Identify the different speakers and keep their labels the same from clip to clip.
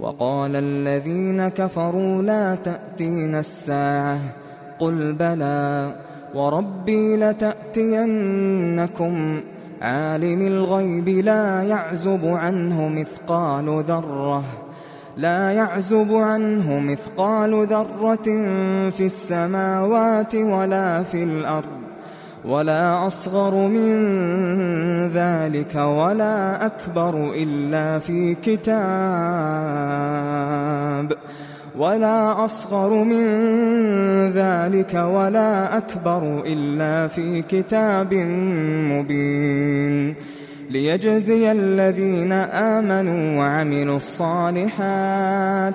Speaker 1: وقال الذين كفروا لا تأتين الساعة قل بلى وربي لتأتينكم عالم الغيب لا يعزب عنه مثقال ذرة لا يعزب عنه مثقال ذرة في السماوات ولا في الأرض ولا أصغر من ذلك ولا أكبر إلا في كتاب. ولا أصغر من ذلك ولا أكبر إلا في كتاب مبين. ليجزي الذين آمنوا وعملوا الصالحات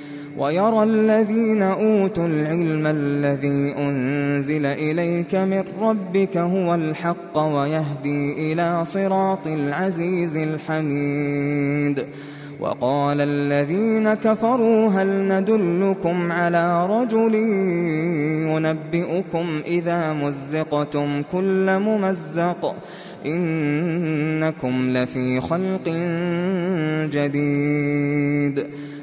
Speaker 1: ويرى الذين أوتوا العلم الذي أنزل إليك من ربك هو الحق ويهدي إلى صراط العزيز الحميد وقال الذين كفروا هل ندلكم على رجل ينبئكم إذا مزقتم كل ممزق إنكم لفي خلق جديد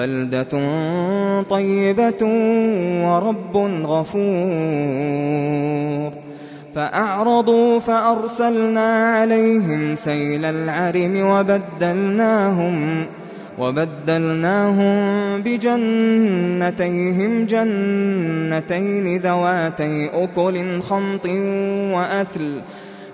Speaker 1: بلدة طيبة ورب غفور. فأعرضوا فأرسلنا عليهم سيل العرم وبدلناهم وبدلناهم بجنتيهم جنتين ذواتي أكل خمط وأثل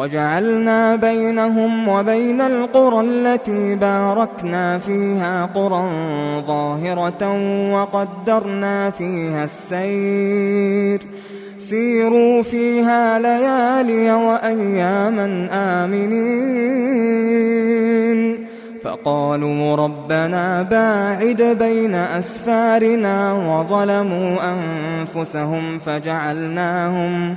Speaker 1: وجعلنا بينهم وبين القرى التي باركنا فيها قرى ظاهرة وقدرنا فيها السير. سيروا فيها ليالي وأياما آمنين. فقالوا ربنا باعد بين أسفارنا وظلموا أنفسهم فجعلناهم فجعلناهم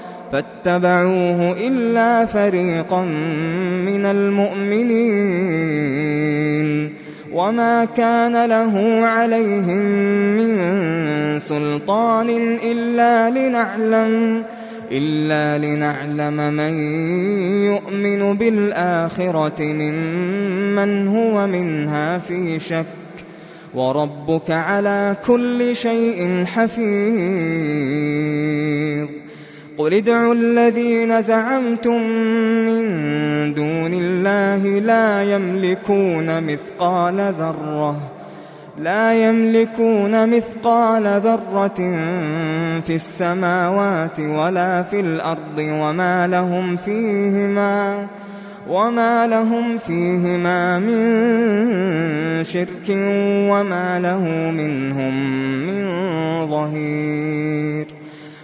Speaker 1: فاتبعوه إلا فريقا من المؤمنين وما كان له عليهم من سلطان إلا لنعلم إلا لنعلم من يؤمن بالآخرة ممن هو منها في شك وربك على كل شيء حفيظ قل ادعوا الذين زعمتم من دون الله لا يملكون مثقال ذره لا يملكون مثقال ذرة في السماوات ولا في الأرض وما لهم فيهما وما لهم فيهما من شرك وما له منهم من ظهير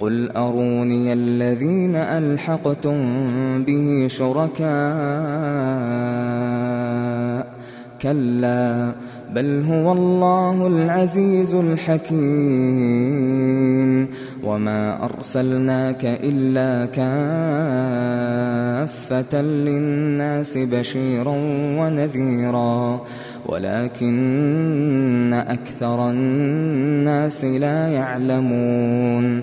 Speaker 1: قل أروني الذين ألحقتم به شركاء. كلا بل هو الله العزيز الحكيم. وما أرسلناك إلا كافة للناس بشيرا ونذيرا. ولكن أكثر الناس لا يعلمون.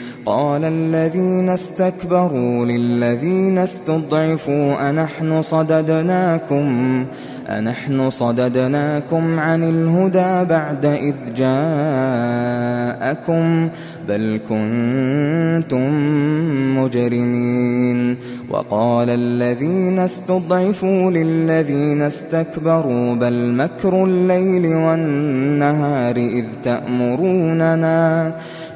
Speaker 1: قال الذين استكبروا للذين استضعفوا أنحن صددناكم أنحن صددناكم عن الهدى بعد إذ جاءكم بل كنتم مجرمين وقال الذين استضعفوا للذين استكبروا بل مكر الليل والنهار إذ تأمروننا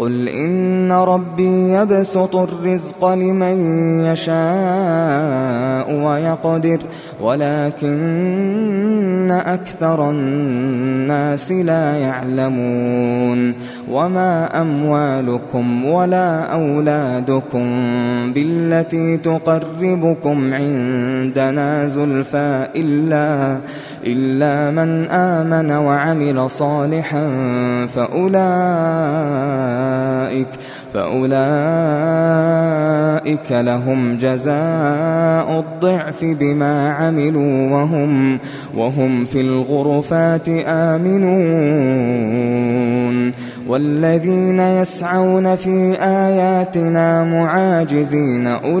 Speaker 1: قل إن ربي يبسط الرزق لمن يشاء ويقدر ولكن أكثر الناس لا يعلمون. وما أموالكم ولا أولادكم بالتي تقربكم عندنا زلفى إلا إلا من آمن وعمل صالحا فأولئك فأولئك لهم جزاء الضعف بما عملوا وهم وهم في الغرفات آمنون. والذين يسعون في آياتنا معاجزين أولئك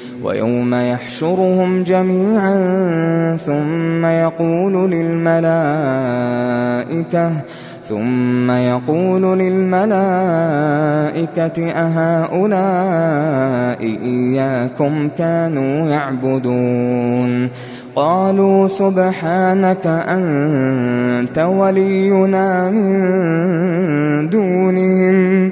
Speaker 1: ويوم يحشرهم جميعا ثم يقول للملائكة ثم يقول للملائكة أهؤلاء إياكم كانوا يعبدون قالوا سبحانك أنت ولينا من دونهم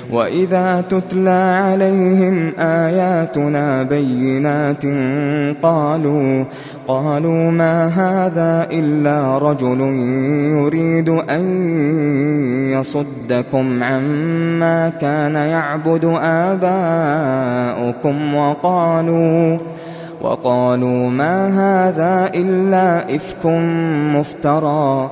Speaker 1: وإذا تتلى عليهم آياتنا بينات قالوا قالوا ما هذا إلا رجل يريد أن يصدكم عما كان يعبد آباؤكم وقالوا وقالوا ما هذا إلا إفك مفترى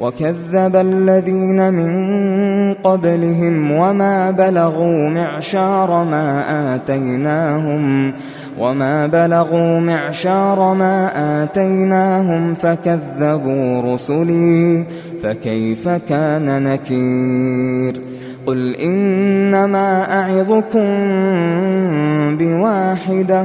Speaker 1: وكذب الذين من قبلهم وما بلغوا معشار ما آتيناهم وما بلغوا معشار ما آتيناهم فكذبوا رسلي فكيف كان نكير قل إنما أعظكم بواحدة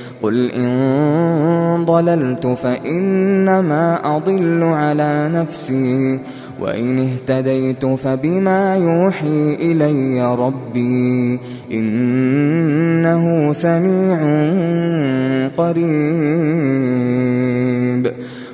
Speaker 1: قل إن ضللت فإنما أضل على نفسي وإن اهتديت فبما يوحي إلي ربي إنه سميع قريب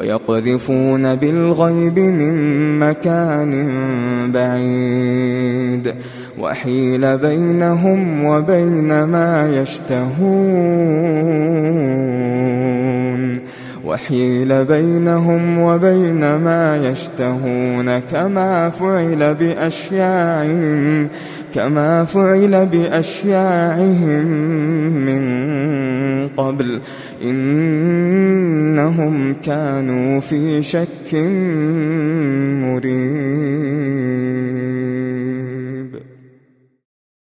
Speaker 1: ويقذفون بالغيب من مكان بعيد. وحيل بينهم وبين ما يشتهون. وحيل بينهم وبين ما يشتهون. كما فعل بأشياعهم كما فعل بأشياعهم من قبل إنهم كانوا في شك مريب.